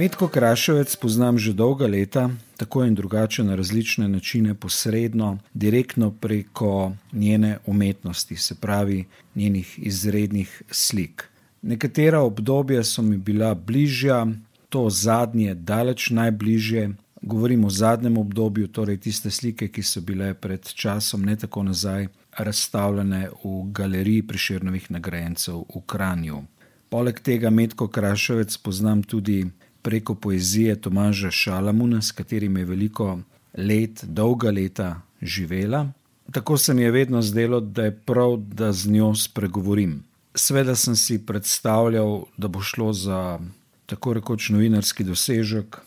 Medko Kraševec poznam že dolga leta, tako in drugače na različne načine, posredno, direktno preko njene umetnosti, se pravi njenih izrednih slik. Nekatera obdobja so mi bila bližja, to zadnje, daleč najbližje. Govorim o zadnjem obdobju, torej tiste slike, ki so bile pred časom, ne tako nazaj, razstavljene v galeriji priširnovih nagrajencev v Kranju. Poleg tega Medko Kraševec poznam tudi preko poezije Tomaža Šalamuna, s katerim je veliko let, dolga leta živela. Tako se mi je vedno zdelo, da je prav, da z njo spregovorim. Sveda sem si predstavljal, da bo šlo za tako rekoč novinarski dosežek,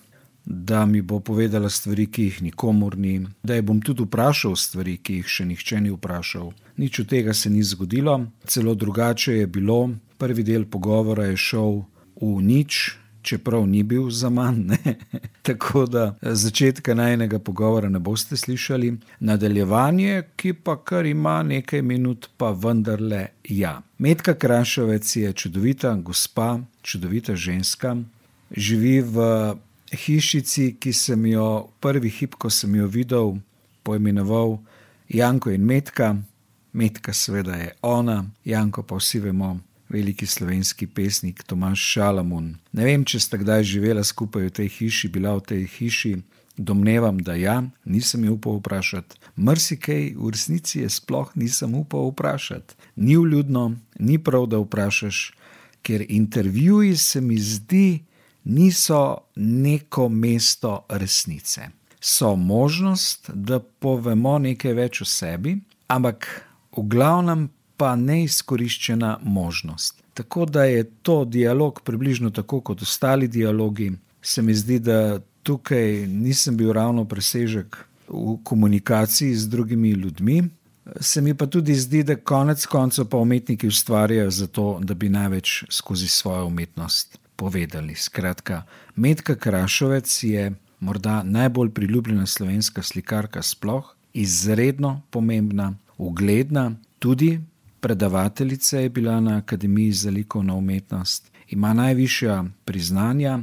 da mi bo povedala stvari, ki jih nikomor ni, da je bom tudi vprašal stvari, ki jih še nihče ni vprašal. Nič od tega se ni zgodilo, celo drugače je bilo. Prvi del pogovora je šel v nič, čeprav ni bil za manj. Tako da začetka najnega pogovora ne boste slišali, nadaljevanje, ki pa kar ima nekaj minut, pa vendarle ja. Medka Krašovec je čudovita gospa, čudovita ženska, živi v hišici, ki sem jo prvi hip, ko sem jo videl, poimenoval Janko in Metka. Metka, seveda, je ona, Janko pa vsi vemo, veliki slovenski pesnik Tomaš Šalamun. Ne vem, če sta kdaj živela skupaj v tej hiši, bila v tej hiši. Domnevam, da ja, nisem jo upal vprašati. Mrsikaj v resnici je sploh nisem upal vprašati. Ni vljudno, ni prav, da vprašaš, ker intervjuji se mi zdi, niso neko mesto resnice. So možnost, da povemo nekaj več o sebi, ampak v glavnem pa neizkoriščena možnost. Tako da je to dialog približno tako kot ostali dialogi. Se mi zdi, da tukaj nisem bil ravno presežek v komunikaciji z drugimi ljudmi. Se mi pa tudi zdi, da konec koncev pa umetniki ustvarjajo zato, da bi največ skozi svojo umetnost povedali. Skratka, Medka Krašovec je morda najbolj priljubljena slovenska slikarka sploh, izredno pomembna, ugledna, tudi predavateljica je bila na Akademiji za likovno umetnost, ima najvišja priznanja,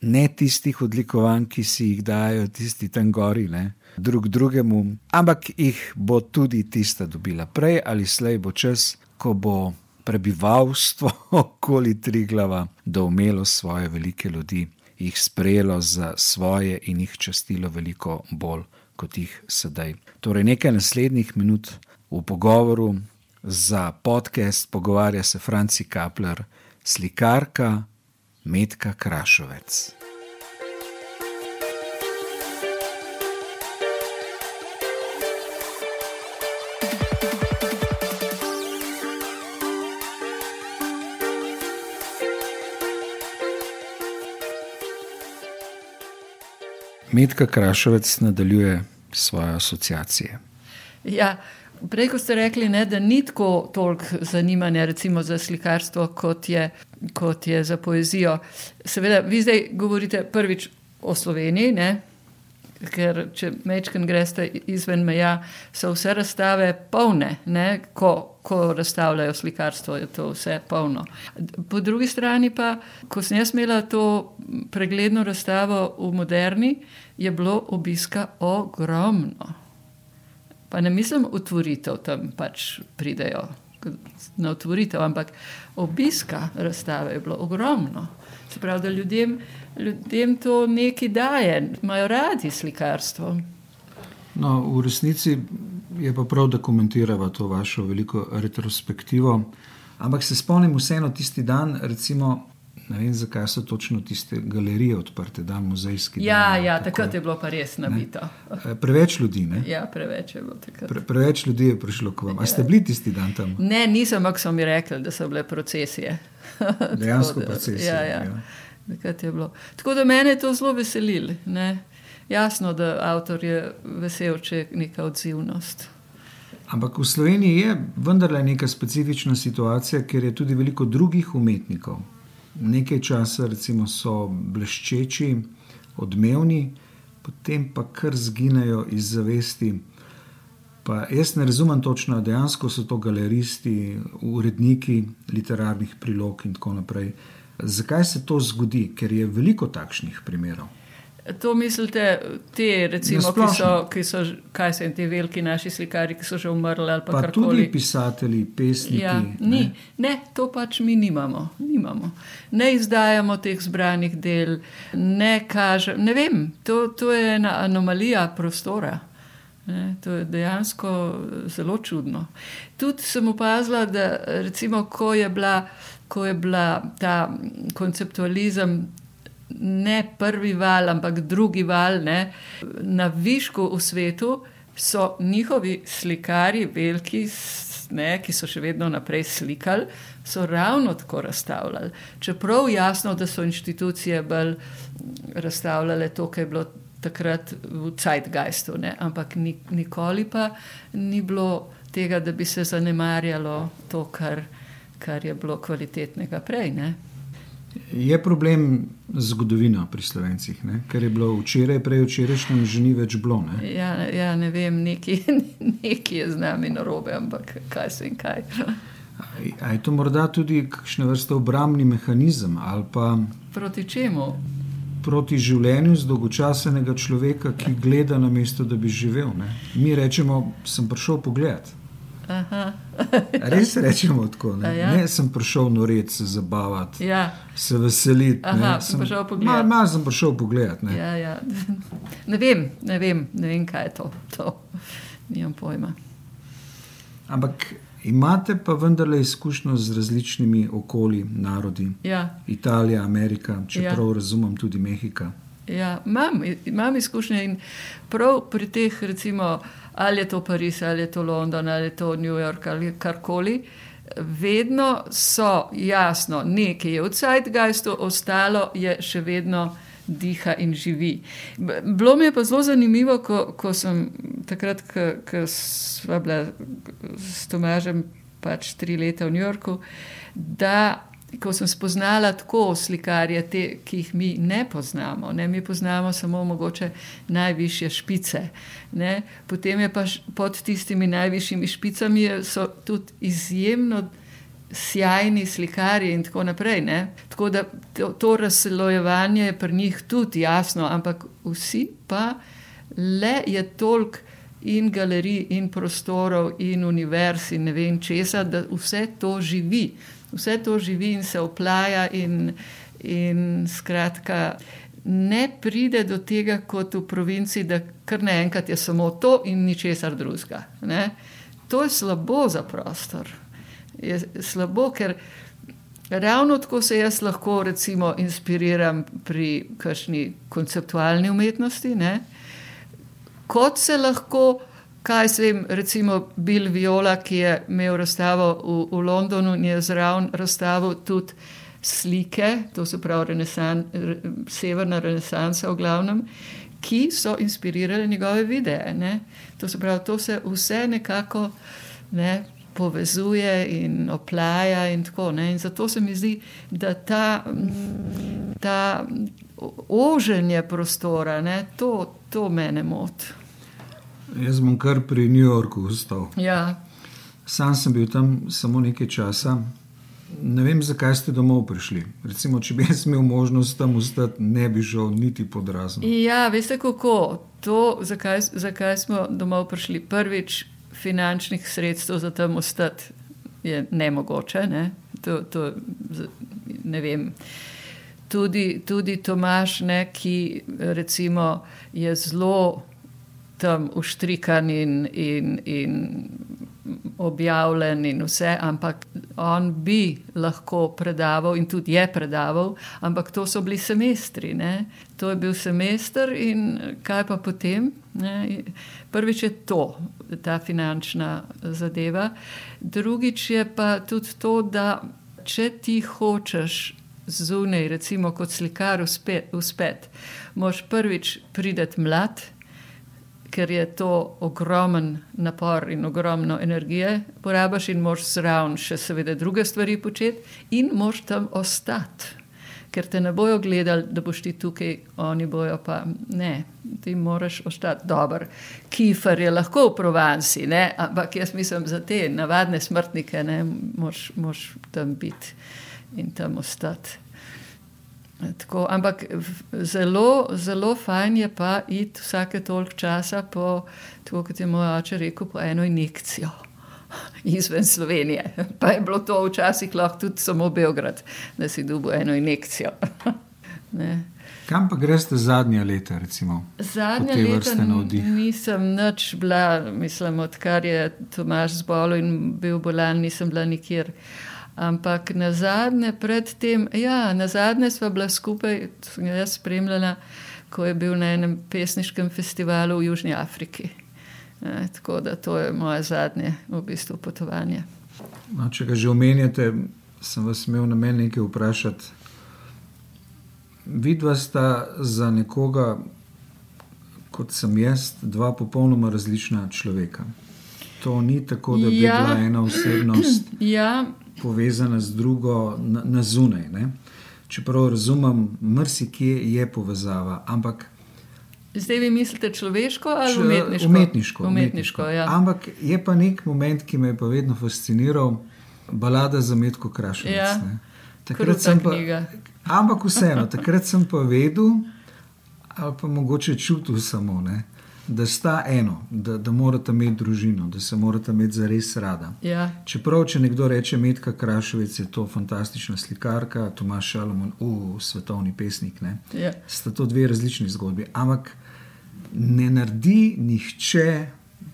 ne tistih odlikovanj, ki si jih dajo tisti tam gori, ne, drug drugemu, ampak jih bo tudi tista dobila. Prej ali slej bo čas, ko bo prebivalstvo okoli Triglava doumelo svoje velike ljudi, jih sprejelo za svoje in jih častilo veliko bolj kot jih sedaj. Torej, nekaj naslednjih minut v pogovoru za podcast pogovarja se Franci Kapler, slikarka Medka Krašovec. Medka Krašovec nadaljuje svoje asociacije. Ja, prej, ko ste rekli, ne, da ni tako toliko zanimanja recimo, za slikarstvo, kot je, kot je za poezijo. Seveda, vi zdaj govorite prvič o Sloveniji, ne, ker če mečken greste izven meja, so vse razstave polne, ne, ko, ko razstavljajo slikarstvo, je to vse polno. Po drugi strani pa, ko sem jaz imela to pregledno razstavo v Moderni, je bilo obiska ogromno. Pa ne mislim otvoritev, tam pač pridejo na otvoritev, ampak obiska razstave je bilo ogromno. Se pravi, da ljudem ljudem to nekaj daje, imajo radi slikarstvo. No, v resnici je pa prav, da komentiramo to vašo veliko retrospektivo. Ampak se spomnim vseeno tisti dan, recimo, ne vem, zakaj so točno tiste galerije odprte, da muzejski. Ja, dan, ja takrat je bilo pa res nabito. Ne? Preveč ljudi. Ne? Ja, preveč je bilo takrat. Pre, preveč ljudi je prišlo k vam. A ste bili tisti dan tam? Ne, nisem, ampak so mi rekli, da so bile procesije. Dejansko procesije. Ja, ja. Ja. Tako da mene je to zelo veselilo. Jasno, da avtor je vesel, če je neka odzivnost. Ampak v Sloveniji je vendarle neka specifična situacija, ker je tudi veliko drugih umetnikov. Nekaj časa recimo, so bleščeči, odmevni, potem pa kar zginejo iz zavesti. Pa jaz ne razumem točno, dejansko so to galeristi, uredniki literarnih prilog in tako naprej Zakaj se to zgodi? Ker je veliko takšnih primerov. To mislite, te, recimo, ki so, ki so, kaj se jim ti veliki naši slikari, ki so že umrli ali pa karkoli. Tudi pisatelji, pesniki. Ja, ni, ne? ne, to pač mi nimamo, nimamo. Ne izdajamo teh zbranih del, ne kažemo. Ne vem, to, to je ena anomalija prostora. Ne, to je dejansko zelo čudno. Tudi sem opazila, da recimo, ko je bila, ko je bila ta konceptualizem ne prvi val, ampak drugi val, ne, na višku v svetu so njihovi slikari, veliki, ne, ki so še vedno naprej slikali, so ravno tako razstavljali. Čeprav jasno, da so inštitucije bolj razstavljale to, kar je bilo takrat v Zeitgeistu, ne, ampak nikoli pa ni bilo tega, da bi se zanemarjalo to, kar, kar je bilo kvalitetnega prej. Ne. Je problem zgodovina pri slovencih, ne? ker je bilo včeraj, prej včerajšnjem, že ni več bilo. Ne? Ja, ja, ne vem, neki, neki je z nami narobe, ampak kaj se in kaj. A je to morda tudi kakšne vrste obrambni mehanizem? Proti čemu? Proti življenju zdolgočasenega človeka, ki gleda na mesto, da bi živel. Ne? Mi rečemo, sem prišel pogledat. Res rečemo tako. Ne? Ja? ne sem prišel noreti, se zabavati, ja. se veseliti. Aha, sem prišel pogledati. Malo mal sem prišel pogledati. Ne? Ja, ja. ne, vem, ne, vem, ne vem, kaj je to. to. Nimam pojma. Ampak imate pa vendarle izkušnjo z različnimi okolji, narodi. Ja. Italija, Amerika, čeprav ja. razumem tudi Mehika. Ja, imam, imam izkušnje in prav pri teh, recimo ali je to Pariz, ali je to London, ali je to New York ali karkoli. Vedno so jasno, nekaj je v Zeitgeistu, ostalo je še vedno diha in živi. Bilo mi je pa zelo zanimivo, ko, ko sem takrat, ko smo bili s Tomažem pač tri leta v New Yorku, da ko sem spoznala tako slikarje, te, ki jih mi ne poznamo, ne? mi poznamo samo mogoče najvišje špice. Ne? Potem je pa pod tistimi najvišjimi špicami tudi izjemno. Sjajni slikari, in tako naprej. Ne? Tako da to, to razslojevanje je pri njih tudi jasno, ampak vsi pa le je toliko in galerij, in prostorov, in univerz, in ne vem česa, da vse to živi vse to živi in se oplaja, in, in skratka, ne pride do tega, kot v provinci, da kar naenkrat je samo to in ničesar drugega. To je slabo za prostor. Je slabo, ker ravno tako se jaz lahko recimo, inspiriram pri kakšni konceptualni umetnosti, ne? kot se lahko kaj vem, recimo Bill Viola, ki je imel razstavo v, v Londonu in je zraven razstavil tudi slike, to se pravi renesan, re, severna renesansa v glavnem, ki so inspirirali njegove videe. Ne? To se pravi, to se vse nekako ne, povezuje in oplaja in tako. Ne? In zato se mi zdi, da ta, ta oženje prostora, ne, to, to mene moti. Jaz bom kar pri New Yorku ostal. Ja. Sam sem bil tam samo nekaj časa. Ne vem, zakaj ste domov prišli. Recimo, če bi jaz imel možnost tam ostati, ne bi šel niti pod razum. Ja, veste kako. To, zakaj, zakaj smo domov prišli? Prvič, finančnih sredstev za tam ostati je nemogoče. Ne? To, to, ne vem. Tudi, tudi Tomaš, ne, ki recimo, je zelo tam uštrikan in, in, in objavljen, in vse, ampak on bi lahko predaval in tudi je predaval, ampak to so bili semestri. Ne? To je bil semester in kaj pa potem? Ne? Prvič je to, ta finančna zadeva, drugič je pa tudi to, da če ti hočeš. Zunaj, recimo kot slikar, uspet, moš prvič prideti mlad, ker je to ogromen napor in ogromno energije, porabiš in moš zraven še seveda druge stvari početi in moš tam ostati. ker te ne bojo gledali, da boš ti tukaj, oni bojo pa ne, ti moraš ostati dober. Kifar je lahko v Provansi, ne? ampak jaz mislim za te navadne smrtnike, ne moš tam biti in tam ostati. Tako, ampak zelo, zelo fajn je pa iti vsake toliko časa po, tako kot je moj oče rekel, po eno injekcijo izven Slovenije. Pa je bilo to včasih lahko tudi samo Beograd, da si dubo eno injekcijo. Kam pa greš zadnja leta? Recimo, zadnja leta nisem nič bila, mislim, odkar je Tomaš zbolel in bil bolan, nisem bila nikjer. Ampak na zadnje, predtem, ja, na zadnje smo bila skupaj, sem jaz spremljala, ko je bil na enem pesniškem festivalu v Južni Afriki. E, tako da to je moje zadnje v bistvu potovanje. No, če ga že omenjate, sem vas imel na meni nekaj vprašati. Vidva sta za nekoga, kot sem jaz, dva popolnoma različna človeka. To ni tako, da bi ja. bila ena osebnost ja. Povezana z drugo na, na zunaj. Ne? Čeprav razumem, mrsikje je povezava, ampak Zdaj vi mislite človeško ali umetniško? Umetniško. umetniško, umetniško ja. Ampak je pa nek moment, ki me je pa vedno fasciniral, balada za Medko Krašovec. Ja. Takrat sem pa, ampak vseeno, takrat sem pa vedel, ali pa mogoče čutil samo, ne, da sta eno, da, da morata imeti družino, da se morata imeti za res rada. Ja. Čeprav, če nekdo reče Medka Krašovec, je to fantastična slikarka, Tomaš Šalomon, uh, svetovni pesnik. Ja. Sta to dve različni zgodbi. Ampak ne naredi nihče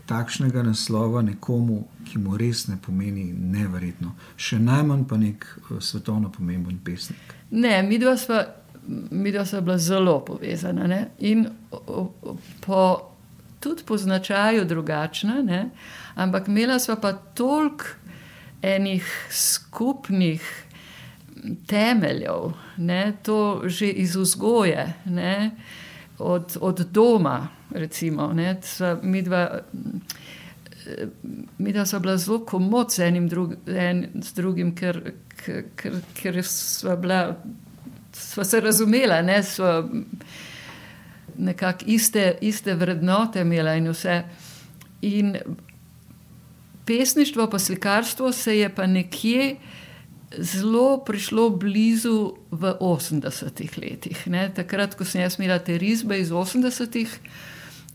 takšnega naslova nekomu, ki mu res ne pomeni nevrjetno, še najmanj pa nek eh, svetovno pomemben pesnik. Ne, mi dva sva, mi dva sva bila zelo povezana ne? in po, tudi po značaju drugačna, ne? ampak imela sva pa toliko enih skupnih temeljev, ne? to že iz vzgoje. Ne? od, od doma, recimo. Mi dva, mi dva smo bila zelo komod z enim drug, en, z drugim, ker, ker, ker smo, bila, smo se razumela, ne smo nekako iste, iste vrednote imela in vse. In pesništvo, pa slikarstvo se je pa nekje zelo prišlo blizu v 80-ih letih. Ne? Takrat, ko sem jaz imela te risbe iz 80-ih.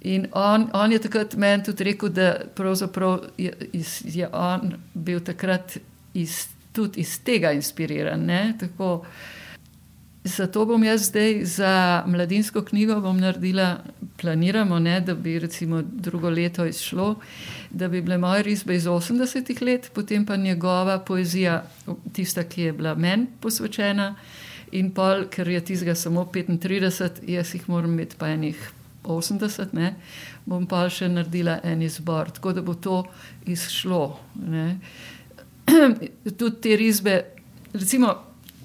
In on, on je takrat meni tudi rekel, da je, je on bil takrat iz, tudi iz tega inspiriran. Tako, zato bom jaz zdaj za mladinsko knjigo naredila, planiramo, ne, da bi recimo drugo leto izšlo da bi bile moje risbe iz 80-ih let, potem pa njegova poezija, tista, ki je bila meni posvečena, in pol, ker je tistega samo 35, jaz jih moram imeti pa enih 80, ne, bom pa še naredila en izbor, tako da bo to izšlo. Ne. Tudi te risbe, recimo,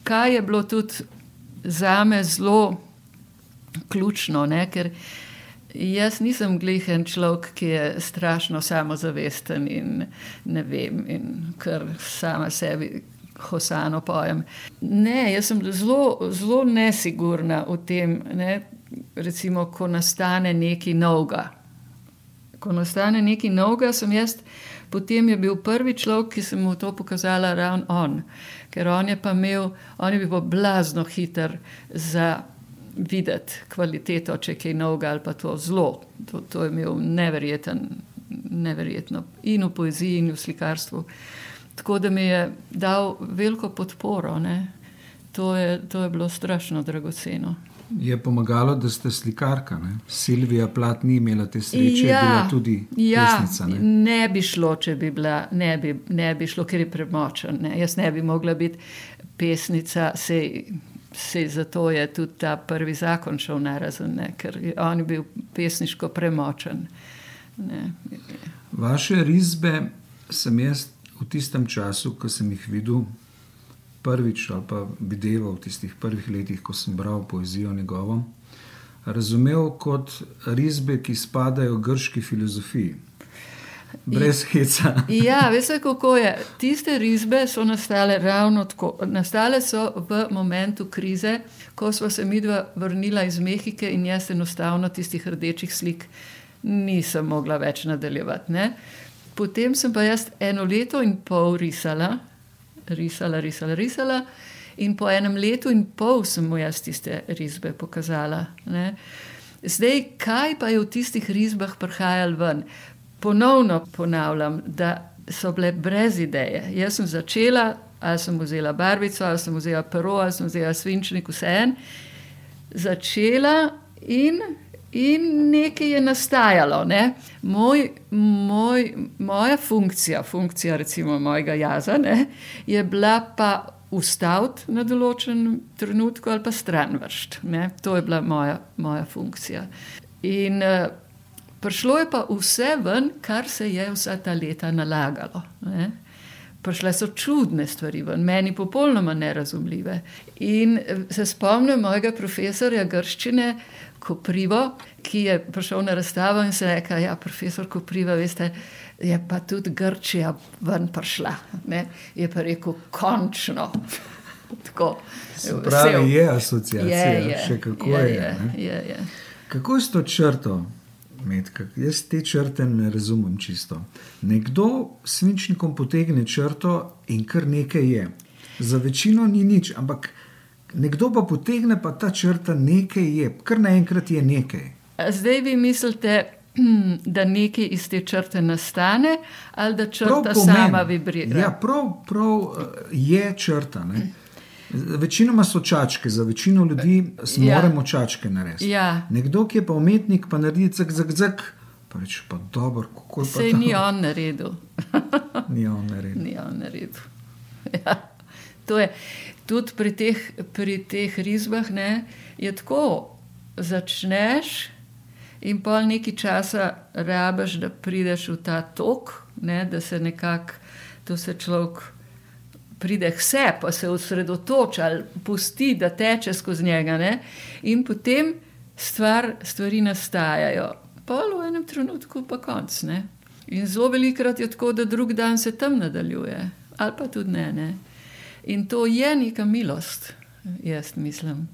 kaj je bilo tudi za me zelo ključno, ne, ker Jaz nisem glihen človek, ki je strašno samozavesten in ne vem, in kar sama sebi hosano pojem. Ne, jaz sem zelo, zelo nesigurna v tem, ne? recimo, ko nastane nekaj novega. Ko nastane nekaj novega, sem jaz, potem je bil prvi človek, ki sem mu to pokazala, ravno on. Ker on je pa imel, on je bil blazno hiter za videti kvaliteto, če je kaj novega ali pa to zelo. To, to je imel neverjeten, neverjetno in v poeziji, in v slikarstvu. Tako da mi je dal veliko podporo. To je, to je bilo strašno dragoceno. Je pomagalo, da ste slikarka. Ne? Silvija Plat ni imela te sreče, ja, bila tudi ja, pesnica. Ne? ne bi šlo, če bi bila, ne bi, ne bi šlo, ker je premočen. Ne? Jaz ne bi mogla biti pesnica, sej se zato je tudi ta prvi zakon šel na razen, ne, ker je on bil pesniško premočen. Ne. Vaše risbe sem jaz v tistem času, ko sem jih videl prvič ali pa videl v tistih prvih letih, ko sem bral poezijo njegovo, razumel kot risbe, ki spadajo grški filozofiji. brez heca. ja, veste, kako je. Tiste risbe so nastale ravno tako. Nastale so v momentu krize, ko smo se mi dva vrnila iz Mehike in jaz enostavno tistih rdečih slik nisem mogla več nadaljevati. Ne? Potem sem pa jaz eno leto in pol risala, risala, risala, risala. In po enem letu in pol sem mu jaz tiste risbe pokazala. Ne? Zdaj, kaj pa je v tistih risbah prihajalo ven? Ponovno ponavljam, da so bile brez ideje. Jaz sem začela, ali sem vzela barvico, ali sem vzela pero, ali sem vzela svinčnik, vse en. Začela in, in nekaj je nastajalo. Ne? Moj, moj, moja funkcija, funkcija recimo mojega jaza, ne, je bila pa ustaviti na določen trenutku ali pa stran vršt. To je bila moja, moja funkcija. In uh, prišlo je pa vse ven, kar se je vsa ta leta nalagalo. Ne? Prišle so čudne stvari, ven, meni popolnoma nerazumljive. In eh, se spomnim mojega profesorja grščine, Koprivo, ki je prišel na razstavo in se rekel: Ja, profesor Kopriva, veste, je pa tudi Grčija ven prišla. Ne? Je pa rekel, končno. Tako, pravi, je asociacija, je, je, še kako je. je, je, je, je. Kako je s to črto? Metka? Jaz te črte ne razumem čisto. Nekdo s svinčnikom potegne črto in kar nekaj je. Za večino ni nič, ampak nekdo pa potegne, pa ta črta nekaj je, kar naenkrat je nekaj. Zdaj vi mislite, da nekaj iz te črte nastane, ali da črta sama vibrira. Ja, prav, prav eh, je črta. Ne? Večinoma so čačke, za večino ljudi ja. moramo čačke narediti. Ja. Nekdo, ki je pa umetnik, pa naredi zak, zak, zak. Pa reče, pa dobro, kako je to. Sej ni on naredil. ni on naredil. Ni on naredil. Ja. To je tudi pri teh, pri teh risbah, ne, je tako. Začneš in pol nekaj časa rabiš, da prideš v ta tok, ne, da se nekako, to se človek pride k sebi, pa se osredotoča ali pusti, da teče skozi njega. Ne, in potem stvar, stvari nastajajo. Pol v enem trenutku pa konc. Ne. In zelo velikrat je tako, da drug dan se tam nadaljuje, ali pa tudi ne. ne. In to je neka milost, jaz mislim.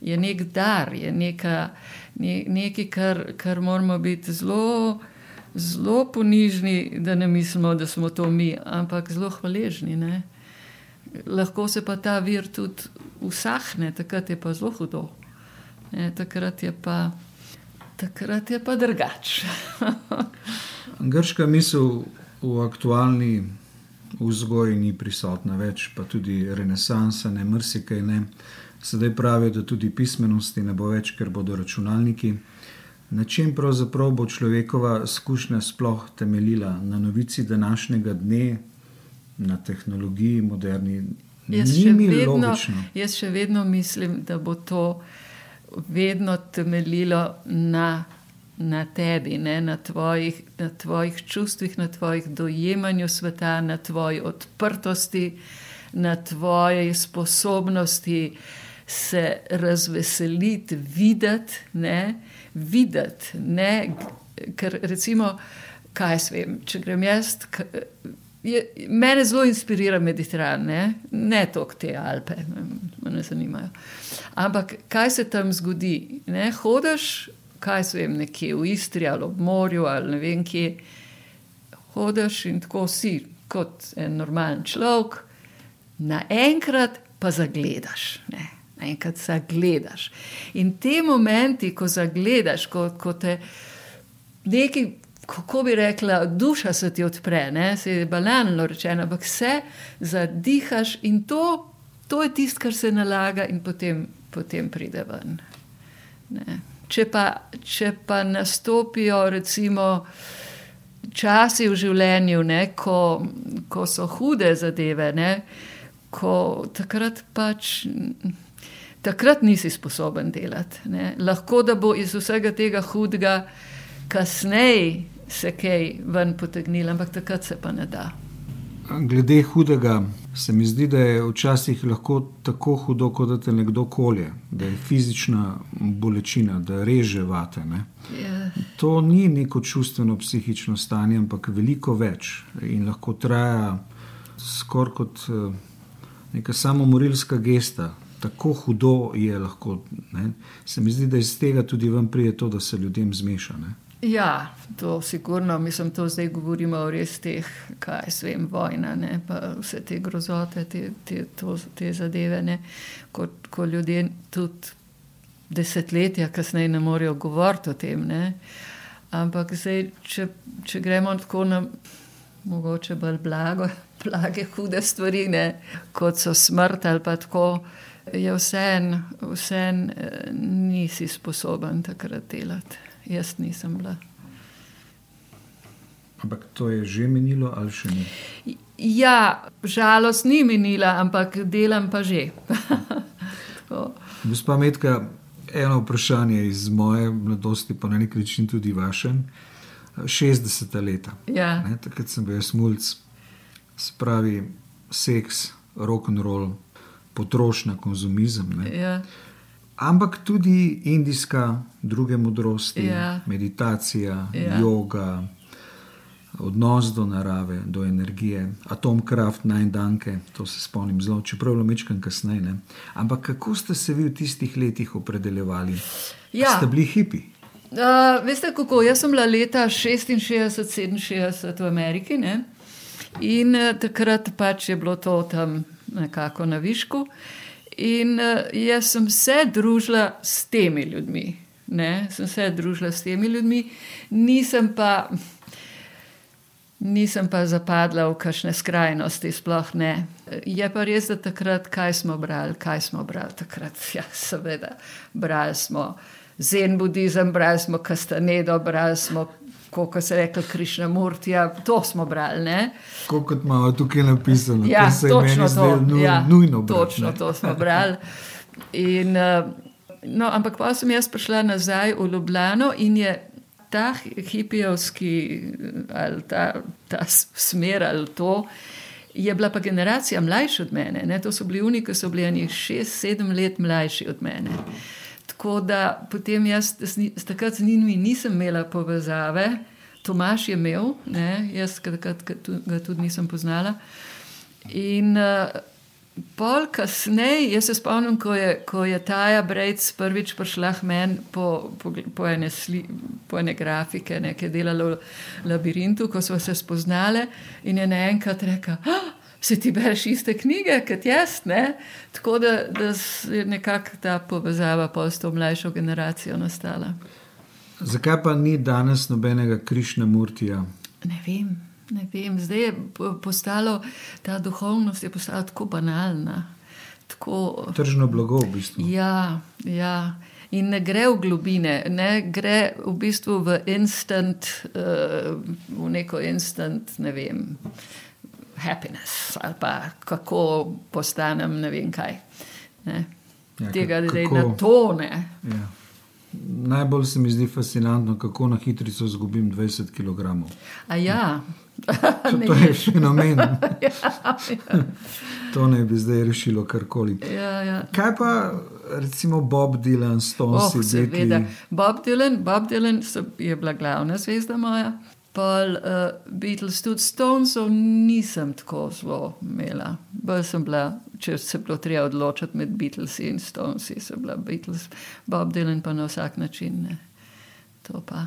Je nek dar, je neka, ne, nekaj, kar, kar moramo biti zelo, zelo ponižni, da ne mislimo, da smo to mi, ampak zelo hvaležni. Ne? Lahko se pa ta vir tudi usahne, takrat je pa zelo hudo. Ne, takrat je pa, takrat je pa drugače. Grška misel v aktualni vzgoji ni prisotna več, pa tudi renesansa, ne mrsikaj ne. Sedaj pravijo, da tudi pismenosti ne bo več, ker bodo računalniki. Na čem pravzaprav bo človekova izkušnja sploh temeljila? Na novici današnjega dne, na tehnologiji, moderni. Jaz še, vedno, jaz še vedno mislim, da bo to vedno temeljilo na na tebi, ne, na, tvojih, na tvojih čustvih, na tvojih dojemanju sveta, na tvoji odprtosti, na tvoji sposobnosti se razveseliti, videti, ne, videti, ne, ker recimo, kaj svem, če grem jaz. Je, mene zelo inspirira Mediteran, ne, ne toliko te Alpe, me zanimajo. Ampak kaj se tam zgodi? Ne, hodiš kaj se vem, nekje v Istri ali ob morju ali ne vem kje. Hodiš in tako si kot en normalen človek, naenkrat pa zagledaš. Ne? Enkrat zagledaš. In te momenti, ko zagledaš, ko, ko te nekaj, kako bi rekla, duša se ti odpre, ne? se je banalno rečeno, ampak se zadihaš in to, to je tisto, kar se nalaga in potem, potem pride ven. Ne? Če pa, če pa nastopijo, recimo, časi v življenju, ne, ko, ko so hude zadeve, ne, ko takrat pač. Takrat nisi sposoben delati. Ne. Lahko da bo iz vsega tega hudega, kasneje se kaj ven potegnilo, ampak takrat se pa ne da. Glede hudega, se mi zdi, da je včasih lahko tako hudo, kot da te nekdo kolje, da je fizična bolečina, da reže vate. Yeah. Ja. To ni neko čustveno, psihično stanje, ampak veliko več in lahko traja skoraj kot eh, neka samomorilska gesta. Tako hudo je lahko. Ne? Se mi zdi, da iz tega tudi vam pride to, da se ljudem zmeša. Ne? Ja, to sigurno, mislim, to zdaj govorimo o res teh, kaj se vem, vojna, ne, pa vse te grozote, te, te, to, te zadeve, ko, ko ljudje tudi desetletja kasneje ne morejo govoriti o tem. Ne. Ampak zdaj, če, če gremo tako na mogoče bolj blago, blage, hude stvari, ne, kot so smrt ali pa tako, je vse en, vse en, nisi sposoben takrat delati jaz nisem bila. Ampak to je že minilo ali še ni? Ja, žalost ni minila, ampak delam pa že. Gospa Medka, eno vprašanje iz moje mladosti, pa na nek način tudi vaše. 60 leta. Ja. Takrat sem bil jaz mulj, spravi seks, rock and roll, potrošnja, konzumizem. Ja ampak tudi indijska, druge modrosti, ja. meditacija, ja. yoga, odnos do narave, do energije, atomkraft, najdanke, to se spomnim zelo, čeprav je mečkam kasneje. Ne? Ampak kako ste se vi v tistih letih opredeljevali? Ja. Ste bili hipi? Uh, veste, kako jaz sem bila leta 66-67 v Ameriki ne? in uh, takrat pač je bilo to tam nekako na višku. Uh, In uh, jaz sem se družila s temi ljudmi, ne? sem se družila s temi ljudmi, nisem pa, nisem pa zapadla v kakšne skrajnosti, sploh ne. Je pa res, da takrat, kaj smo brali, kaj smo brali takrat. Ja, seveda, brali smo zen budizem, brali smo kastanedo, brali smo kot se reče, Krišna Murtija, to smo brali. Kot imamo tukaj napisano, ja, se točno to, nu, ja, nujno brati, točno to smo brali. In, uh, no, ampak pa sem jaz prišla nazaj v Ljubljano in je ta hipijovski ali ta, ta smer ali to. Je bila pa generacija mlajša od mene, ne? to so bili oni, ki so bili njih šest, sedem let mlajši od mene. Tako da potem jaz s takrat z njimi nisem imela povezave, Tomaš je imel, ne, jaz takrat ga tudi nisem poznala. In uh, pol kasneje, jaz se spomnim, ko je, ko je Taja Brejc prvič prišla k meni po, po, po, ene po ene grafike, nekaj delala v labirintu, ko smo se spoznali in je naenkrat rekla. Ah! Se ti bereš iste knjige kot jaz. Ne? Tako da, da je nekako ta povezava pa s to mlajšo generacijo nastala. Zakaj pa ni danes nobenega Krišna Murtija? Ne vem, ne vem. Zdaj je postalo ta duhovnost je postala tako banalna. Tako, Tržno blago, v bistvu. Ja, ja. In ne gre v globine, ne gre v bistvu v instant, uh, v neko instant, ne vem happiness ali pa kako postanem ne vem kaj. Ne? Ja, Tega, da je na to ne. Ja. Najbolj se mi zdi fascinantno, kako na hitrico izgubim 20 kg. A ja. to, to je fenomen. ja, ja. To ne bi zdaj rešilo karkoli. Ja, ja. Kaj pa recimo Bob Dylan, Stones? Oh, seveda. Bob Dylan, Bob Dylan je bila glavna zvezda moja. Pol uh, Beatles, tudi Stonesov nisem tako zelo imela. Bolj sem bila, če se bilo treba odločiti med Beatles in Stonesi, so bila Beatles, Bob Dylan pa na vsak način. Ne. To pa.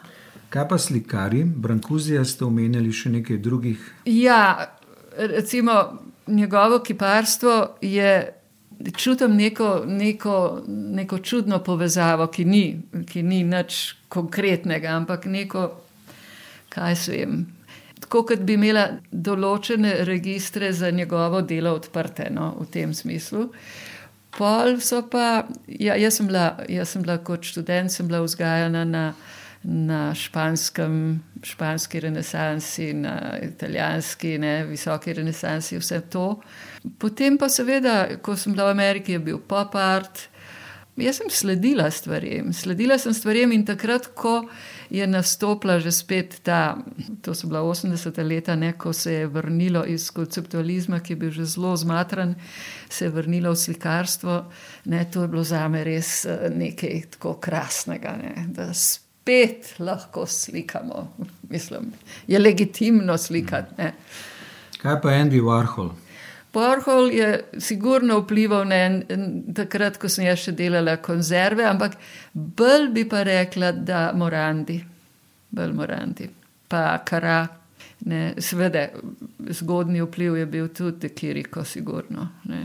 Kaj pa slikari, Brankuzija ste omenjali še nekaj drugih? Ja, recimo njegovo kiparstvo je. Čutim neko, neko, neko čudno povezavo, ki ni, ki ni nič konkretnega, ampak neko kaj se vem. Tako kot bi imela določene registre za njegovo delo odprte, no, v tem smislu. Pol so pa, ja, jaz, sem bila, jaz sem bila kot študent, sem bila vzgajana na, na španskem, španski renesansi, na italijanski, ne, visoki renesansi, vse to. Potem pa seveda, ko sem bila v Ameriki, je bil pop art. Jaz sem sledila stvarem, sledila sem stvarem in takrat, ko je nastopila že spet ta, to so bila 80-ta leta, ne, ko se je vrnilo iz konceptualizma, ki je bil že zelo zmatran, se je vrnilo v slikarstvo, ne, to je bilo za me res eh, nekaj tako krasnega, ne, da spet lahko slikamo. Mislim, je legitimno slikati. Ne. Kaj pa Andy Warhol? Warhol je sigurno vplival na en, takrat, ko sem jaz še delala konzerve, ampak bolj bi pa rekla, da Morandi, bolj Morandi, pa Kara. Ne, svede, zgodni vpliv je bil tudi Kiriko, sigurno. Ne.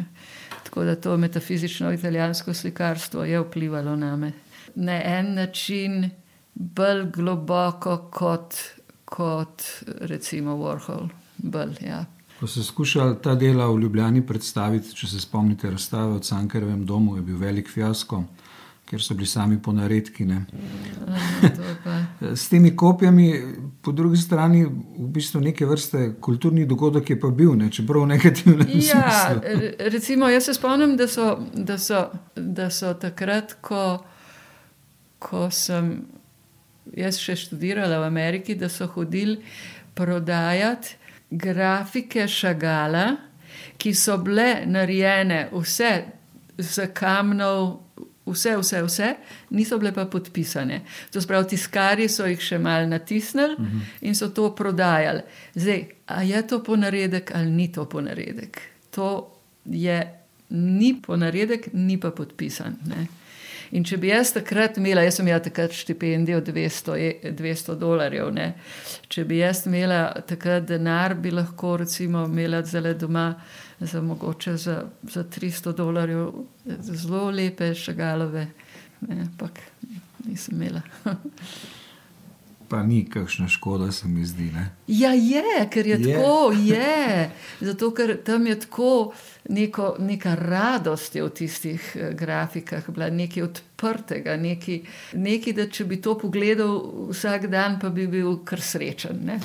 Tako da to metafizično italijansko slikarstvo je vplivalo na me. Na en način bolj globoko kot, kot recimo Warhol. Bolj, ja. Ko ste skušali ta dela v Ljubljani predstaviti, če se spomnite razstave v Cankarjevem domu, je bil velik fiasko, ker so bili sami ponaredki. S temi kopijami, po drugi strani, v bistvu neke vrste kulturni dogodek je pa bil, ne? čeprav v negativnem ja, smislu. Recimo, jaz se spomnim, da so, da so, da so takrat, ko, ko sem jaz še študirala v Ameriki, da so hodili prodajati grafike Šagala, ki so bile narejene vse z kamnov, vse, vse, vse, niso bile pa podpisane. To spravi, tiskari so jih še mal natisnili uh -huh. in so to prodajali. Zdaj, a je to ponaredek ali ni to ponaredek? To je ni ponaredek, ni pa podpisan. Ne? In če bi jaz takrat imela, jaz sem imela takrat štipendijo 200, 200 dolarjev, ne? če bi jaz imela takrat denar, bi lahko recimo imela zelo doma za mogoče za, za 300 dolarjev zelo lepe šagalove, ampak nisem imela. pa ni kakšna škoda, se mi zdi. Ne? Ja, je, ker je, je. tako, je. Zato, ker tam je tako neko, neka radost v tistih eh, grafikah, bila nekaj odprtega, nekaj, nekaj, da če bi to pogledal vsak dan, pa bi bil kar srečen. Ne?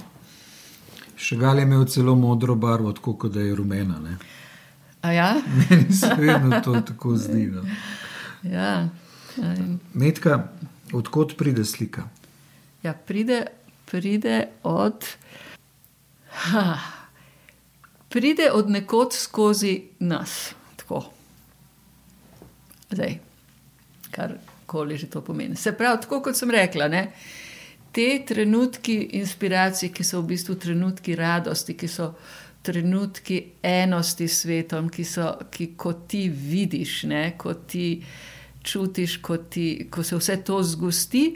Šagal je imel celo modro barvo, tako kot da je rumena. Ne? Ja? Meni se vedno to tako zdi. No. Ja. Medka, odkot pride slika? Ja, pride, pride od. Ha, pride od nekod skozi nas. Tako. Zdaj, kar koli že to pomeni. Se pravi, tako kot sem rekla, ne, te trenutki inspiracije, ki so v bistvu trenutki radosti, ki so trenutki enosti s svetom, ki so, ki ko ti vidiš, ne, ko ti čutiš, ko, ti, ko se vse to zgosti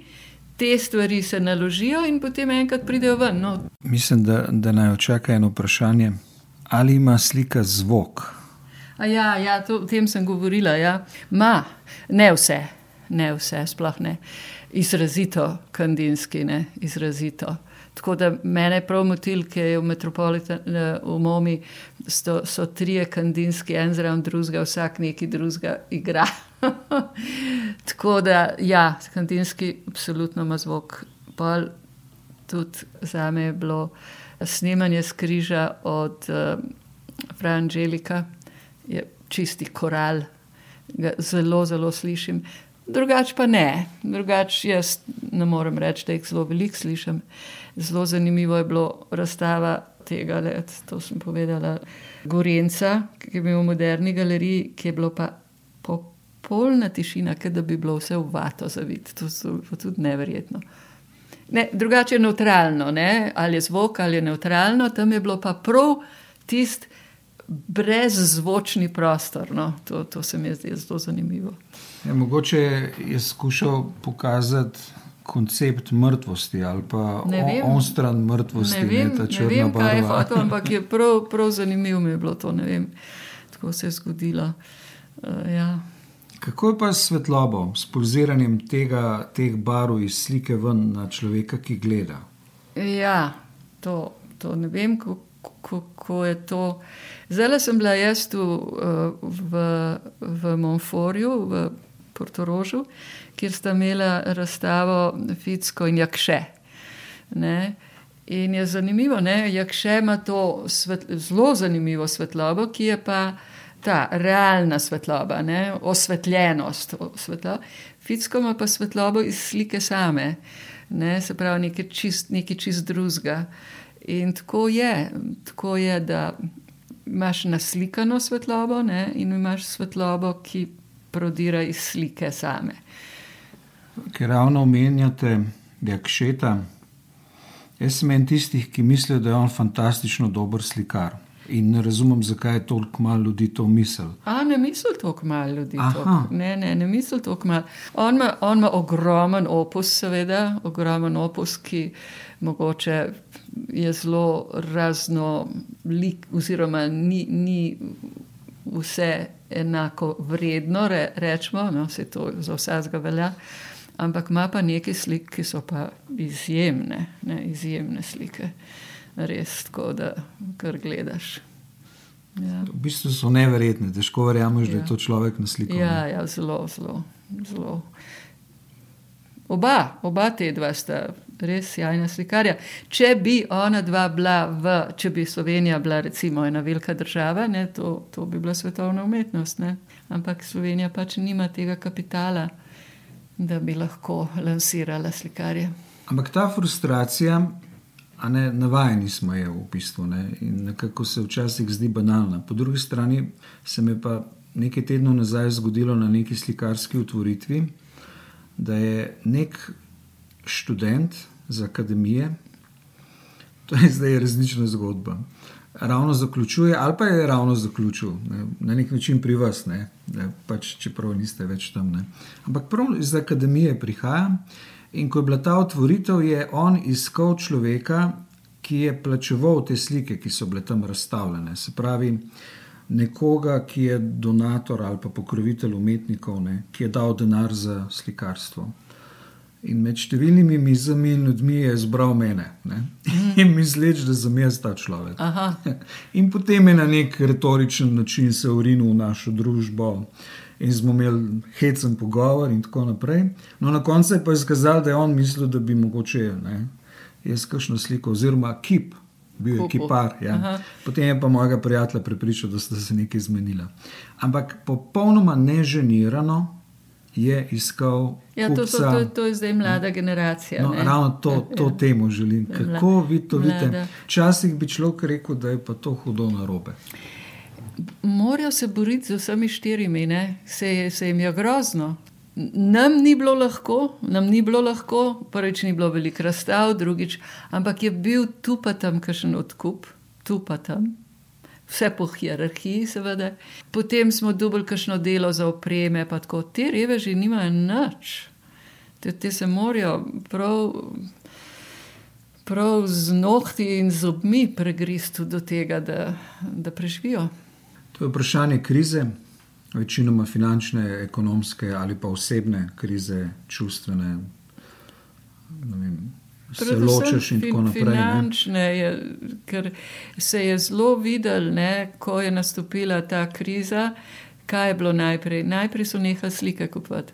te stvari se naložijo in potem enkrat pridejo ven. No. Mislim, da, da naj očaka eno vprašanje. Ali ima slika zvok? Ja, ja to, o tem sem govorila. Ja. Ma, ne vse, ne vse, sploh ne. Izrazito kandinski, ne, izrazito. Tako da mene prav motil, ki je v metropolitanu, v Momi, so, so trije kandinski, en zraven drugega, vsak neki drugega igra. Tako da, ja, kandinski, absolutno ima zvok. Pol tudi za me je bilo snemanje skriža od uh, Franželika, je čisti koral, ga zelo, zelo slišim. Drugač pa ne, drugač jaz ne morem reči, da jih zelo veliko slišim. Zelo zanimivo je bilo razstava tega leta, to sem povedala, Gorenca, ki je bil v moderni galeriji, ki je bilo pa popolna tišina, ker da bi bilo vse v vato zavid. To je tudi neverjetno. Ne, drugače je neutralno, ne? ali je zvok ali je neutralno, tam je bilo pa prav tisti brezvočni prostor. No? To, to se mi je zdelo zelo zanimivo. Je, ja, mogoče je skušal pokazati koncept mrtvosti ali pa on stran mrtvosti. Ne vem, ne, ne vem kaj je hotel, ampak je prav, prav zanimivo mi je bilo to. Tako se je zgodilo. Uh, ja. Kako je pa s svetlobo, s pulziranjem tega, teh barv iz slike ven na človeka, ki gleda? Ja, to, to ne vem, kako je to. Zdaj sem bila jaz tu uh, v, v Monforju, v Portorožu, kjer sta imela razstavo Ficko in Jakše. Ne? In je zanimivo, da Jakše ima to svet, zelo zanimivo svetlobo, ki je pa ta realna svetloba, ne? osvetljenost. Svetlo. Fitsko ima pa svetlobo iz slike same, ne? se pravi nekaj čist, nekaj čist drugega. In tako je, tako je, da imaš naslikano svetlobo ne? in imaš svetlobo, ki prodira iz slike same. Ker ravno omenjate Jakšeta, jaz sem en tistih, ki mislijo, da je on fantastično dober slikar. In ne razumem, zakaj je toliko malo ljudi to mislil. A ne misli toliko malo ljudi. Ne, ne, ne misli toliko malo. On ima, on ima ogromen opus, seveda, ogromen opus, ki mogoče je zelo raznolik, oziroma ni, ni vse enako vredno, re, rečemo, no, se to za vsega velja. Ampak ima pa nekaj slik, ki so pa izjemne, ne, izjemne slike res tako, da kar gledaš. Ja. V bistvu so neverjetne, težko verjameš, ja. da je ja. to človek na sliku. Ja, ja, zelo, zelo, zelo. Oba, oba te dva sta res jajna slikarja. Če bi ona dva bila v, če bi Slovenija bila recimo ena velika država, ne, to, to bi bila svetovna umetnost. Ne. Ampak Slovenija pač nima tega kapitala, da bi lahko lansirala slikarje. Ampak ta frustracija ne navajeni smo je v bistvu ne? in nekako se včasih zdi banalna. Po drugi strani se mi pa nekaj tednov nazaj zgodilo na neki slikarski utvoritvi, da je nek študent z akademije, to je zdaj resnična zgodba. Ravno zaključuje, ali pa je ravno zaključil, ne, na nek način pri vas, ne, ne, pač, čeprav niste več tam. Ne. Ampak prav iz akademije prihaja In ko je bila ta otvoritev, je on iskal človeka, ki je plačeval te slike, ki so bile tam razstavljene. Se pravi, nekoga, ki je donator ali pa pokrovitelj umetnikov, ne, ki je dal denar za slikarstvo. In med številnimi mizami in ljudmi je izbral mene ne? in misleč, da sem jaz ta človek. Aha. In potem je na nek retoričen način se urinil v našo družbo in smo imeli hecen pogovor, in tako naprej. No, na koncu je pa izkazalo, da je on mislil, da bi mogoče ne, jaz kakšno sliko, oziroma kip, bil je kipar. Ja. Potem je pa mojega prijatelja prepričal, da sta se nekaj zmenila. Ampak popolnoma neženirano. Je iskal. Ja, to, so, to, to je zdaj mlada generacija. No, ravno to, to ja. temu želim. Kako vi to vidite? Včasih bi človek rekel, da je pa to hudo na robe morajo se boriti z vsemi štirimi, se, se jim je grozno. Nam ni bilo lahko, nam ni bilo lahko, prvič ni bilo veliko razstav, drugič, ampak je bil tu pa tam kakšen odkup, tu pa tam, vse po hierarhiji, seveda. Potem smo dobili kakšno delo za opreme, pa tako te reveži nimajo nič. Te, te se morajo prav, prav z nohti in zobmi pregristi do tega, da, da preživijo. To je vprašanje krize, večinoma finančne, ekonomske ali pa osebne krize, čustvene. Se ločiš in tako naprej. Finančne je, ker se je zelo videl, ne, ko je nastopila ta kriza, kaj je bilo najprej. Najprej so nehali slike kupovati.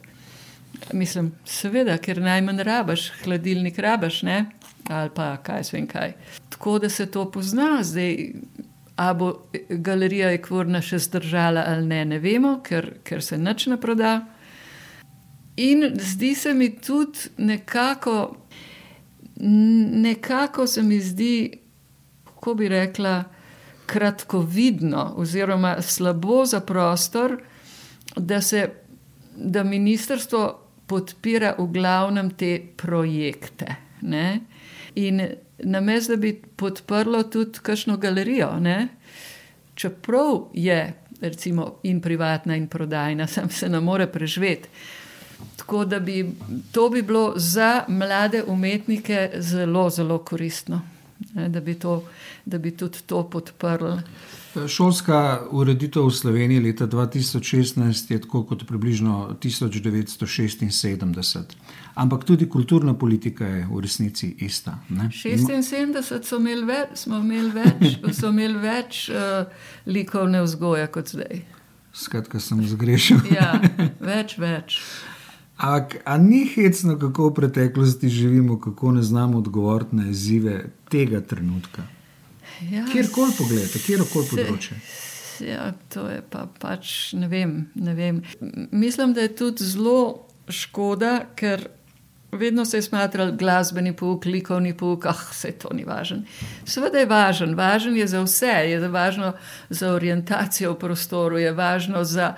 Mislim, seveda, ker najmanj rabaš, hladilnik rabaš, ne? ali pa kaj se vem kaj. Tako da se to pozna zdaj A bo galerija Ekvorna še zdržala ali ne, ne vemo, ker, ker se nič ne proda. In zdi se mi tudi nekako, nekako se mi zdi, kako bi rekla, kratkovidno, oziroma slabo za prostor, da se da ministrstvo podpira v glavnem te projekte. Ne? In namesto da bi podprlo tudi kakšno galerijo, ne? čeprav je recimo in privatna in prodajna, sam se ne more preživeti. Tako da bi to bi bilo za mlade umetnike zelo, zelo koristno? Da, bi to, da bi tudi to podprli. Šolska ureditev v Sloveniji leta 2016 je tako kot približno 1976. Ampak tudi kulturna politika je v resnici ista. Ne? 76 so imeli več, smo imeli več, so imeli več uh, likovne vzgoje kot zdaj. Skratka, sem zgrešil. ja, več, več. Ampak ni hecno, kako v preteklosti živimo, kako ne znamo odgovoriti na izzive tega trenutka. Ja, kjerkoli pogledate, kjerkoli področje. Ja, to je pa pač ne vem, ne vem. Mislim, da je tudi zelo škoda, ker vedno se je smatral glasbeni pouk, likovni pouk, ah, vse to ni važno. Seveda je važen, važen je za vse, je važno za orientacijo v prostoru, je važno za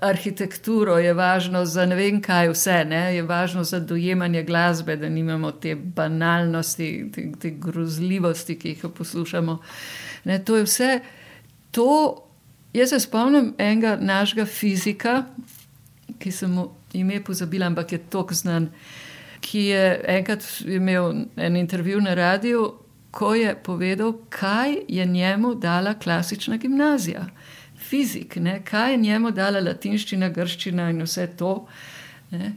arhitekturo, je važno za ne vem kaj vse, ne? je važno za dojemanje glasbe, da nimamo te banalnosti, te, te grozljivosti, ki jih poslušamo. Ne? To je vse. To, jaz se spomnim enega našega fizika, ki sem mu ime pozabila, ampak je tako znan, ki je enkrat imel en intervju na radiju, ko je povedal, kaj je njemu dala klasična gimnazija. Fizik, ne? kaj je njemu dala latinščina, grščina in vse to. Ne?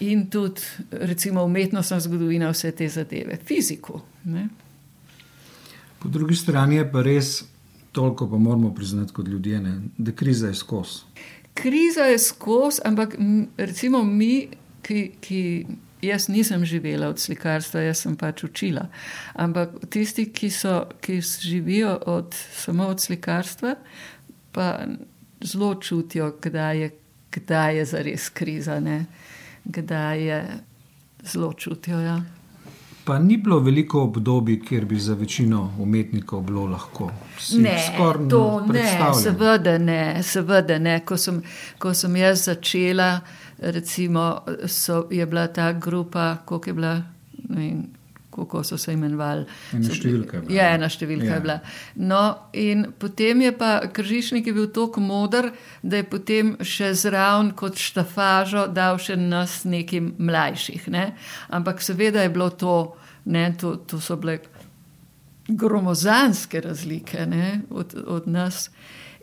In tudi, recimo, umetnostna zgodovina, vse te zadeve, fiziko. Ne? Po drugi strani je pa res, toliko pa moramo priznati kot ljudje, ne? da kriza je skozi. Kriza je skozi, ampak recimo mi, ki, ki jaz nisem živela od slikarstva, jaz sem pač učila. Ampak tisti, ki, so, ki živijo od, samo od slikarstva, pa zelo čutijo, kdaj je, kdaj je zares kriza, ne? kdaj je zelo čutijo. Ja. Pa ni bilo veliko obdobij, kjer bi za večino umetnikov bilo lahko. Ne, to ne, seveda ne, seveda ne. Ko sem, ko sem jaz začela, recimo, so, je bila ta grupa, koliko je bila. Kako so se imenovali? Ena številka je bila. Ja, ena številka ja. je bila. No, in potem je pa Kržišnik je bil tako moder, da je potem še zraven kot štafažo dal še nas nekim mlajših. Ne? Ampak seveda je bilo to, ne, to, to so bile gromozanske razlike ne, od, od nas.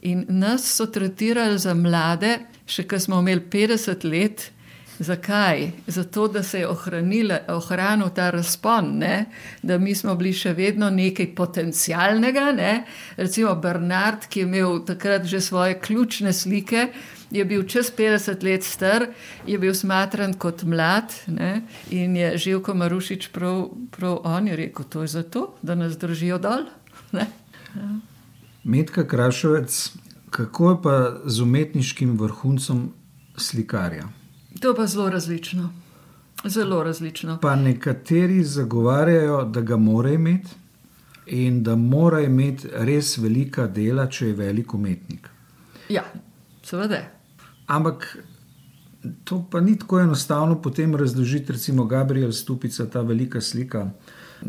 In nas so tretirali za mlade, še ko smo imeli 50 let. Zakaj? Zato, da se je ohranil ta razpon, ne? da mi smo bili še vedno nekaj potencialnega. Ne? Recimo Bernard, ki je imel takrat že svoje ključne slike, je bil čez 50 let star, je bil smatran kot mlad ne? in je Živko Marušič prav, prav on je rekel, to je zato, da nas držijo dol. Ja. Medka Krašovec, kako je pa z umetniškim vrhuncem slikarja? To pa zelo različno. Zelo različno. Pa nekateri zagovarjajo, da ga mora imeti in da mora imeti res velika dela, če je velik umetnik. Ja, seveda. Ampak to pa ni tako enostavno potem razložiti, recimo Gabriel Stupica, ta velika slika.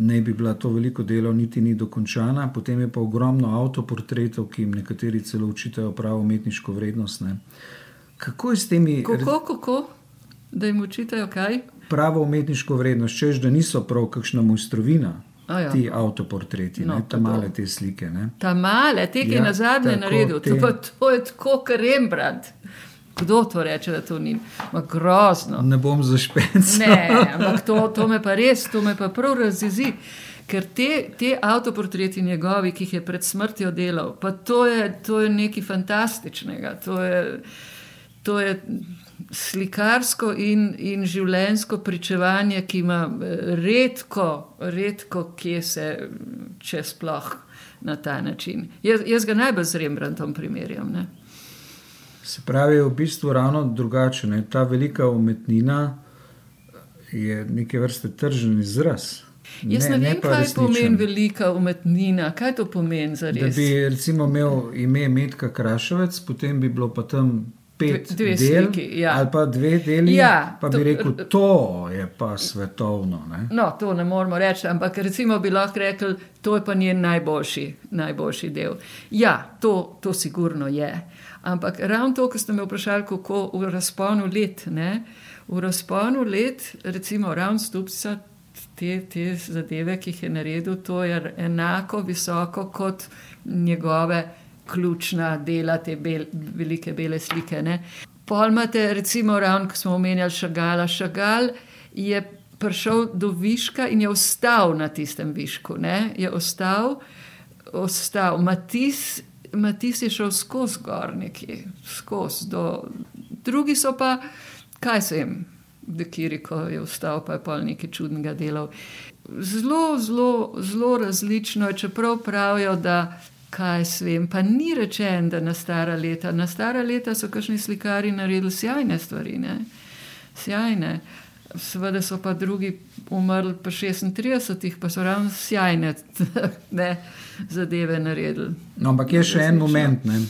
Ne bi bila to veliko delo, niti ni dokončana, potem je pa ogromno avtoportretov, ki jim nekateri celo učitajo pravo umetniško vrednost. Ne. Kako je s temi? Kako, kako? Da jim učitajo kaj? Pravo umetniško vrednost, češ da niso prav kakšna mojstrovina. Ja. Ti avtoportreti, no, ta male te slike. Ne? Ta male, te, ki je ja, na zadnje naredil, te... to, to je tako, kot Rembrandt. Kdo to reče, da to ni? Ma grozno. Ne bom zašpencal. Ne, ampak to, to me pa res, to me pa prav razjezi. Ker te, te avtoportreti njegovi, ki jih je pred smrtjo delal, pa to je, to je nekaj fantastičnega. To je, to je slikarsko in, in življensko pričevanje, ki ima eh, redko, redko, kje se če sploh na ta način. Jaz, jaz ga najbolj z Rembrandtom primerjam. Ne? Se pravi, v bistvu ravno drugače. Ne? Ta velika umetnina je neke vrste tržen izraz. Jaz ne, ne vem, kaj resničen. pomeni velika umetnina. Kaj to pomeni za res? Da bi recimo imel ime Medka Krašovec, potem bi bilo pa tam pet dve del, sliki, ja. ali pa dve deli. Ja, pa bi to, rekel, to je pa svetovno. Ne? No, to ne moramo reči, ampak recimo bi lahko rekli, to je pa njen najboljši, najboljši del. Ja, to, to sigurno je. Ampak ravno to, kar ste me vprašali, kako v razponu let. Ne? V razponu let, recimo, ravno stupca. Te, te zadeve, ki jih je naredil, to je enako visoko kot njegove ključna dela te bel, velike bele slike. Ne. Pol imate, recimo, ravno, ko smo omenjali Šagala. Šagal je prišel do viška in je ostal na tistem višku. Ne. Je ostal, ostal. Matis, Matis je šel skozi gor, nekje, skozi. Do... Drugi so pa, kaj se jim, Dekiriko je ostal, pa je pol nekaj čudnega delal. Zelo, zelo, zelo različno je, čeprav pravijo, da kaj svem. Pa ni rečen, da na stara leta. Na stara leta so kakšni slikari naredili sjajne stvari, ne? sjajne. Seveda so pa drugi umrli pa 36, pa so ravno sjajne ne, zadeve naredili. No, ampak je še en moment, ne?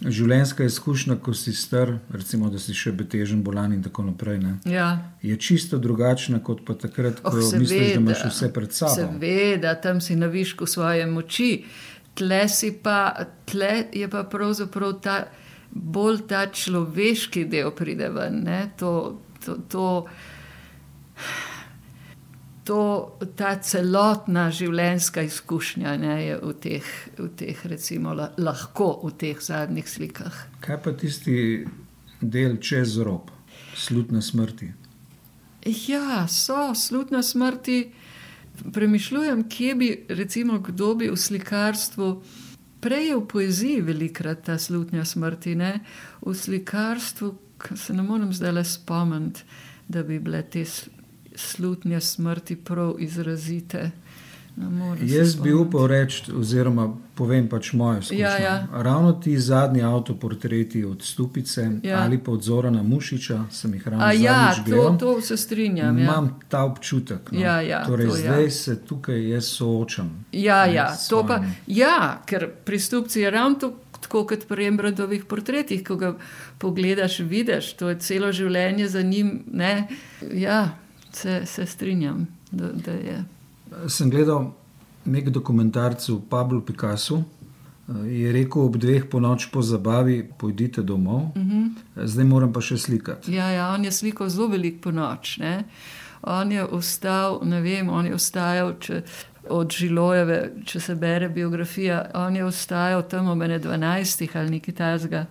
življenjska izkušnja, ko si star, recimo, da si še betežen, bolan in tako naprej. Ja. Je čisto drugačna kot pa takrat, ko oh, seveda, misliš, da imaš vse pred sabo. Seveda, tam si na višku svoje moči, tle, pa, tle je pa pravzaprav ta, bolj ta človeški del pride ven. To, to, to, to, ta celotna življenjska izkušnja ne, je v teh, v teh recimo, lahko v teh zadnjih slikah. Kaj pa tisti del čez rob, slutne smrti? Ja, so slutne smrti. Premišljujem, kje bi, recimo, kdo bi v slikarstvu. Prej je v poeziji velikrat ta slutnja smrti, ne? v slikarstvu, se ne morem zdaj le spomniti, da bi bile te slutnje smrti prav izrazite. Jaz bi upal reči, oziroma povem pač moje izkušnje. Ja, ja. Ravno ti zadnji avtoportreti od Stupice ja. ali pa od Zorana Mušiča, sem jih ravno ja, gledal. To se strinjam. Ja. Imam ta občutek. No. Ja, ja, torej, to, zdaj ja. se tukaj jaz soočam. Ja, ja, pa, ja ker pri Stupci je ravno to. Tako kot pri Embradovih portretih, ko ga pogledaš, vidiš, to je celo življenje za njim. Ja, se, se strinjam, da, da je. Sem gledal nek dokumentarc o Pablu Picassu. Je rekel, ob dveh po noč po zabavi, pojdite domov, uh mhm. -huh. zdaj moram pa še slikati. Ja, ja, on je slikal zelo velik po noč. Ne? On je ostal, ne vem, on je ostajal če, od Žilojeve, če se bere biografija, on je ostajal tam ob 12 ali nekaj tajnega.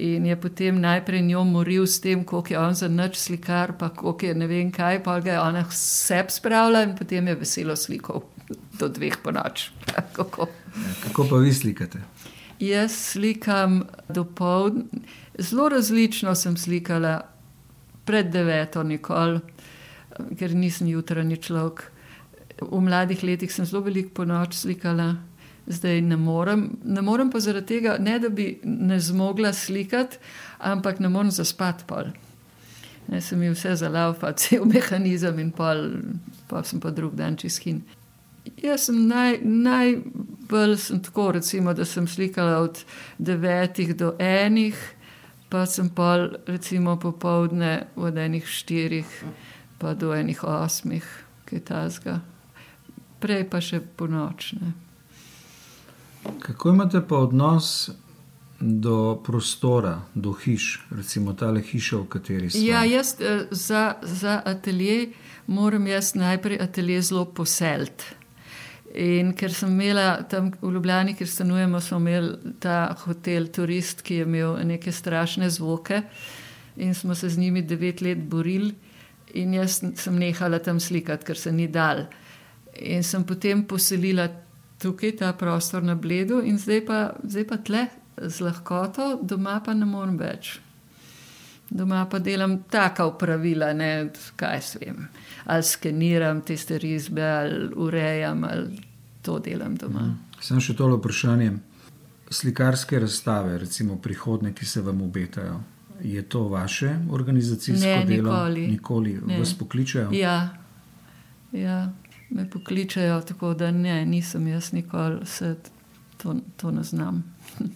In je potem najprej njo moril s tem, kako je on za noč slikar, pa kako je ne vem kaj, pa ga je ona vse spravila in potem je veselo slikal do dveh po noč. kako. Ja, kako pa vi slikate? Jaz slikam do povdne, zelo različno sem slikala, pred deveto, nikoli, ker nisem jutranji človek. V mladih letih sem zelo veliko po noč slikala zdaj ne morem. Ne morem pa zaradi tega, ne da bi ne zmogla slikati, ampak ne morem zaspati pol. Ne, se mi vse zalaupa, cel mehanizem in pol, pa sem pa drug dan čiskin. Jaz sem naj, najbolj sem tako, recimo, da sem slikala od devetih do enih, pa sem pa recimo popovdne od enih štirih pa do enih osmih, kaj tasga. Prej pa še po nočne. Kako imate pa odnos do prostora, do hiš, recimo ta hiša, v kateri ste? Ja, jaz eh, za, za atelje moram jaz najprej atelje zelo poseliti. In ker sem imela tam v Ljubljani, kjer stanujemo, smo imeli ta hotel Turist, ki je imel neke strašne zvoke in smo se z njimi devet let borili. In jaz sem nehala tam slikati, ker se ni dal. In sem potem poselila tukaj ta prostor na bledu, in zdaj pa, zdaj pa tle z lahkoto, doma pa ne morem več. Doma pa delam taka upravila, ne kaj svem. Ali skeniram tiste risbe, ali urejam, ali to delam doma. Mhm. Sem še tole vprašanje. Slikarske razstave, recimo prihodne, ki se vam obetajo, je to vaše organizacijsko ne, delo? Nikoli. Nikoli vas pokličajo? Ja. ja me pokličajo, tako da ne, nisem jaz nikoli se to, to ne znam.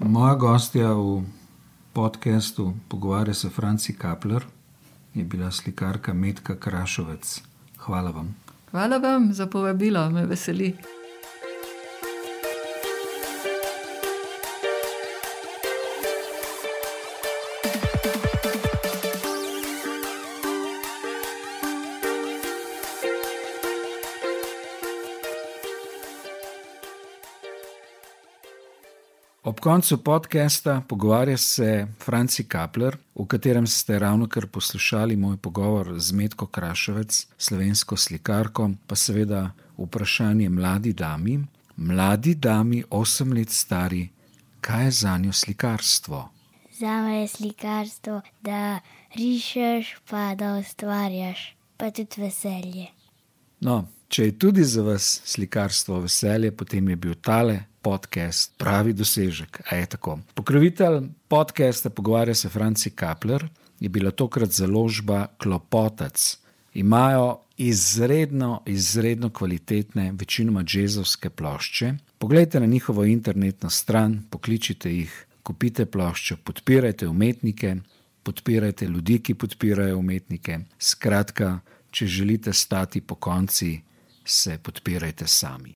Moja gostja v podkastu Pogovarja se Franci Kapler je bila slikarka Medka Krašovec. Hvala vam. Hvala vam za povabilo, me veseli. Koncu podcasta pogovarja se Franci Kapler, v katerem ste ravno kar poslušali moj pogovor z Medko Krašovec, slovensko slikarko, pa seveda vprašanje mladi dami, mladi dami, osem let stari, kaj je za njo slikarstvo? Za me je slikarstvo, da rišeš, pa da ustvarjaš, pa tudi veselje. No, Če je tudi za vas slikarstvo veselje, potem je bil tale podcast pravi dosežek. A je tako. Pokrovitelj podcasta Pogovarja se Franci Kapler je bila tokrat založba Klopotec. Imajo izredno, izredno kvalitetne, večinoma jazovske plošče. Poglejte na njihovo internetno stran, pokličite jih, kupite ploščo, podpirajte umetnike, podpirajte ljudi, ki podpirajo umetnike. Skratka, če želite stati po konci, se podpirajte sami.